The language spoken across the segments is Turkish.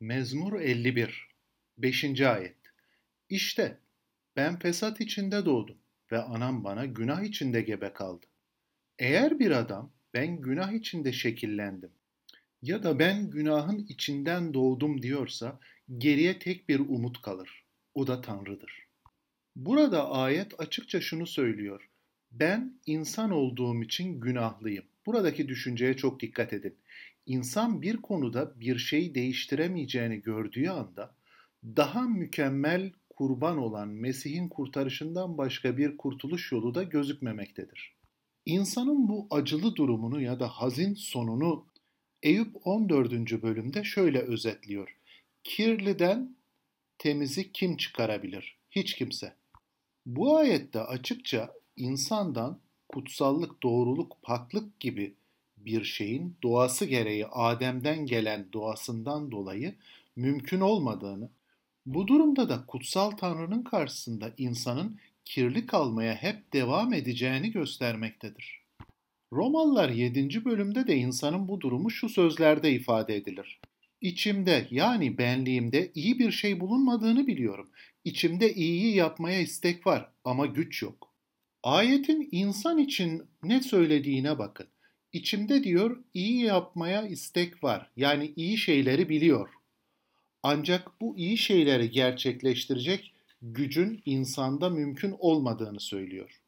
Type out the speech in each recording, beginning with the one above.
Mezmur 51 5. Ayet İşte ben fesat içinde doğdum ve anam bana günah içinde gebe kaldı. Eğer bir adam ben günah içinde şekillendim ya da ben günahın içinden doğdum diyorsa geriye tek bir umut kalır. O da Tanrı'dır. Burada ayet açıkça şunu söylüyor. Ben insan olduğum için günahlıyım. Buradaki düşünceye çok dikkat edin. İnsan bir konuda bir şey değiştiremeyeceğini gördüğü anda daha mükemmel kurban olan Mesih'in kurtarışından başka bir kurtuluş yolu da gözükmemektedir. İnsanın bu acılı durumunu ya da hazin sonunu Eyüp 14. bölümde şöyle özetliyor. Kirliden temizi kim çıkarabilir? Hiç kimse. Bu ayette açıkça insandan kutsallık, doğruluk, paklık gibi bir şeyin doğası gereği Adem'den gelen doğasından dolayı mümkün olmadığını, bu durumda da kutsal Tanrı'nın karşısında insanın kirli kalmaya hep devam edeceğini göstermektedir. Romalılar 7. bölümde de insanın bu durumu şu sözlerde ifade edilir. İçimde yani benliğimde iyi bir şey bulunmadığını biliyorum. İçimde iyiyi yapmaya istek var ama güç yok. Ayetin insan için ne söylediğine bakın. İçimde diyor iyi yapmaya istek var. Yani iyi şeyleri biliyor. Ancak bu iyi şeyleri gerçekleştirecek gücün insanda mümkün olmadığını söylüyor.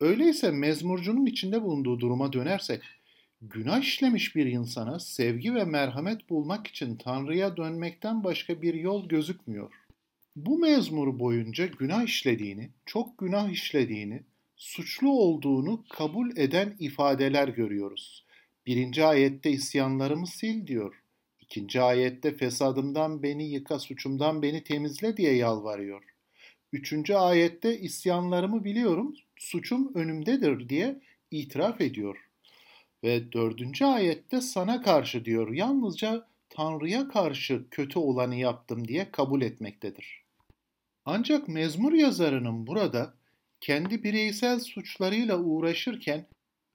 Öyleyse mezmurcunun içinde bulunduğu duruma dönersek, günah işlemiş bir insana sevgi ve merhamet bulmak için Tanrı'ya dönmekten başka bir yol gözükmüyor. Bu mezmur boyunca günah işlediğini, çok günah işlediğini, suçlu olduğunu kabul eden ifadeler görüyoruz. Birinci ayette isyanlarımı sil diyor. İkinci ayette fesadımdan beni yıka, suçumdan beni temizle diye yalvarıyor. Üçüncü ayette isyanlarımı biliyorum, suçum önümdedir diye itiraf ediyor. Ve dördüncü ayette sana karşı diyor, yalnızca Tanrı'ya karşı kötü olanı yaptım diye kabul etmektedir. Ancak mezmur yazarının burada kendi bireysel suçlarıyla uğraşırken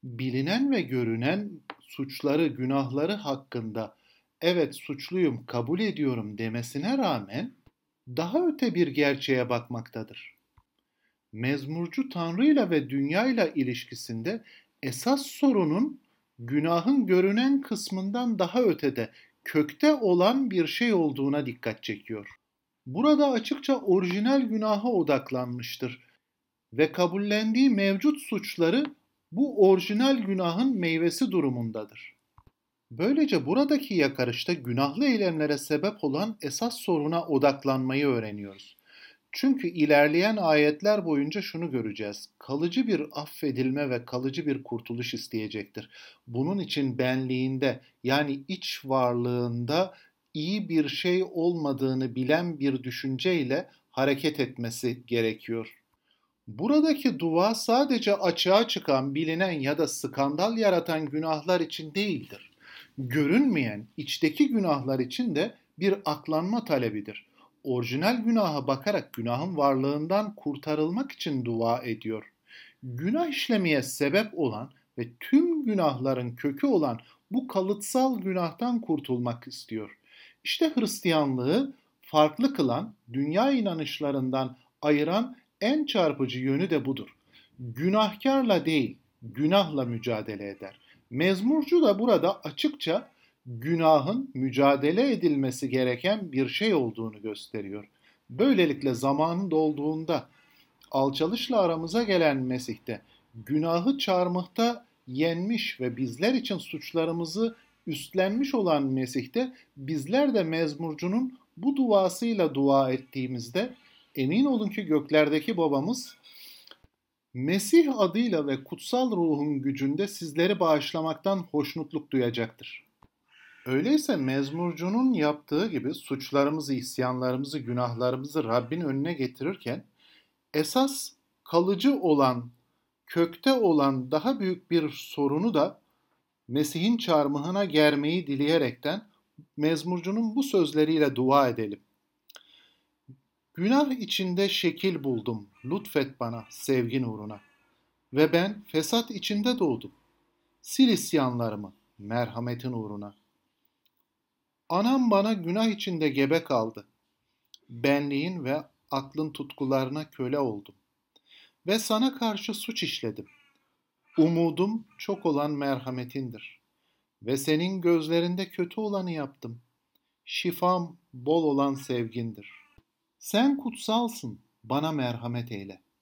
bilinen ve görünen suçları, günahları hakkında evet suçluyum, kabul ediyorum demesine rağmen daha öte bir gerçeğe bakmaktadır. Mezmurcu Tanrı'yla ve dünyayla ilişkisinde esas sorunun günahın görünen kısmından daha ötede, kökte olan bir şey olduğuna dikkat çekiyor. Burada açıkça orijinal günaha odaklanmıştır ve kabullendiği mevcut suçları bu orijinal günahın meyvesi durumundadır. Böylece buradaki yakarışta günahlı eylemlere sebep olan esas soruna odaklanmayı öğreniyoruz. Çünkü ilerleyen ayetler boyunca şunu göreceğiz. Kalıcı bir affedilme ve kalıcı bir kurtuluş isteyecektir. Bunun için benliğinde yani iç varlığında iyi bir şey olmadığını bilen bir düşünceyle hareket etmesi gerekiyor. Buradaki dua sadece açığa çıkan, bilinen ya da skandal yaratan günahlar için değildir. Görünmeyen, içteki günahlar için de bir aklanma talebidir. Orijinal günaha bakarak günahın varlığından kurtarılmak için dua ediyor. Günah işlemeye sebep olan ve tüm günahların kökü olan bu kalıtsal günahtan kurtulmak istiyor. İşte Hristiyanlığı farklı kılan, dünya inanışlarından ayıran en çarpıcı yönü de budur. Günahkarla değil, günahla mücadele eder. Mezmurcu da burada açıkça günahın mücadele edilmesi gereken bir şey olduğunu gösteriyor. Böylelikle zamanın dolduğunda alçalışla aramıza gelen Mesih'te günahı çarmıhta yenmiş ve bizler için suçlarımızı üstlenmiş olan Mesih'te bizler de mezmurcunun bu duasıyla dua ettiğimizde emin olun ki göklerdeki babamız Mesih adıyla ve kutsal ruhun gücünde sizleri bağışlamaktan hoşnutluk duyacaktır. Öyleyse mezmurcunun yaptığı gibi suçlarımızı, isyanlarımızı, günahlarımızı Rabbin önüne getirirken esas kalıcı olan, kökte olan daha büyük bir sorunu da Mesih'in çarmıhına germeyi dileyerekten mezmurcunun bu sözleriyle dua edelim. Günah içinde şekil buldum, lütfet bana sevgin uğruna. Ve ben fesat içinde doğdum. Sil isyanlarımı, merhametin uğruna. Anam bana günah içinde gebe kaldı. Benliğin ve aklın tutkularına köle oldum. Ve sana karşı suç işledim. Umudum çok olan merhametindir. Ve senin gözlerinde kötü olanı yaptım. Şifam bol olan sevgindir. Sen kutsalsın, bana merhamet eyle.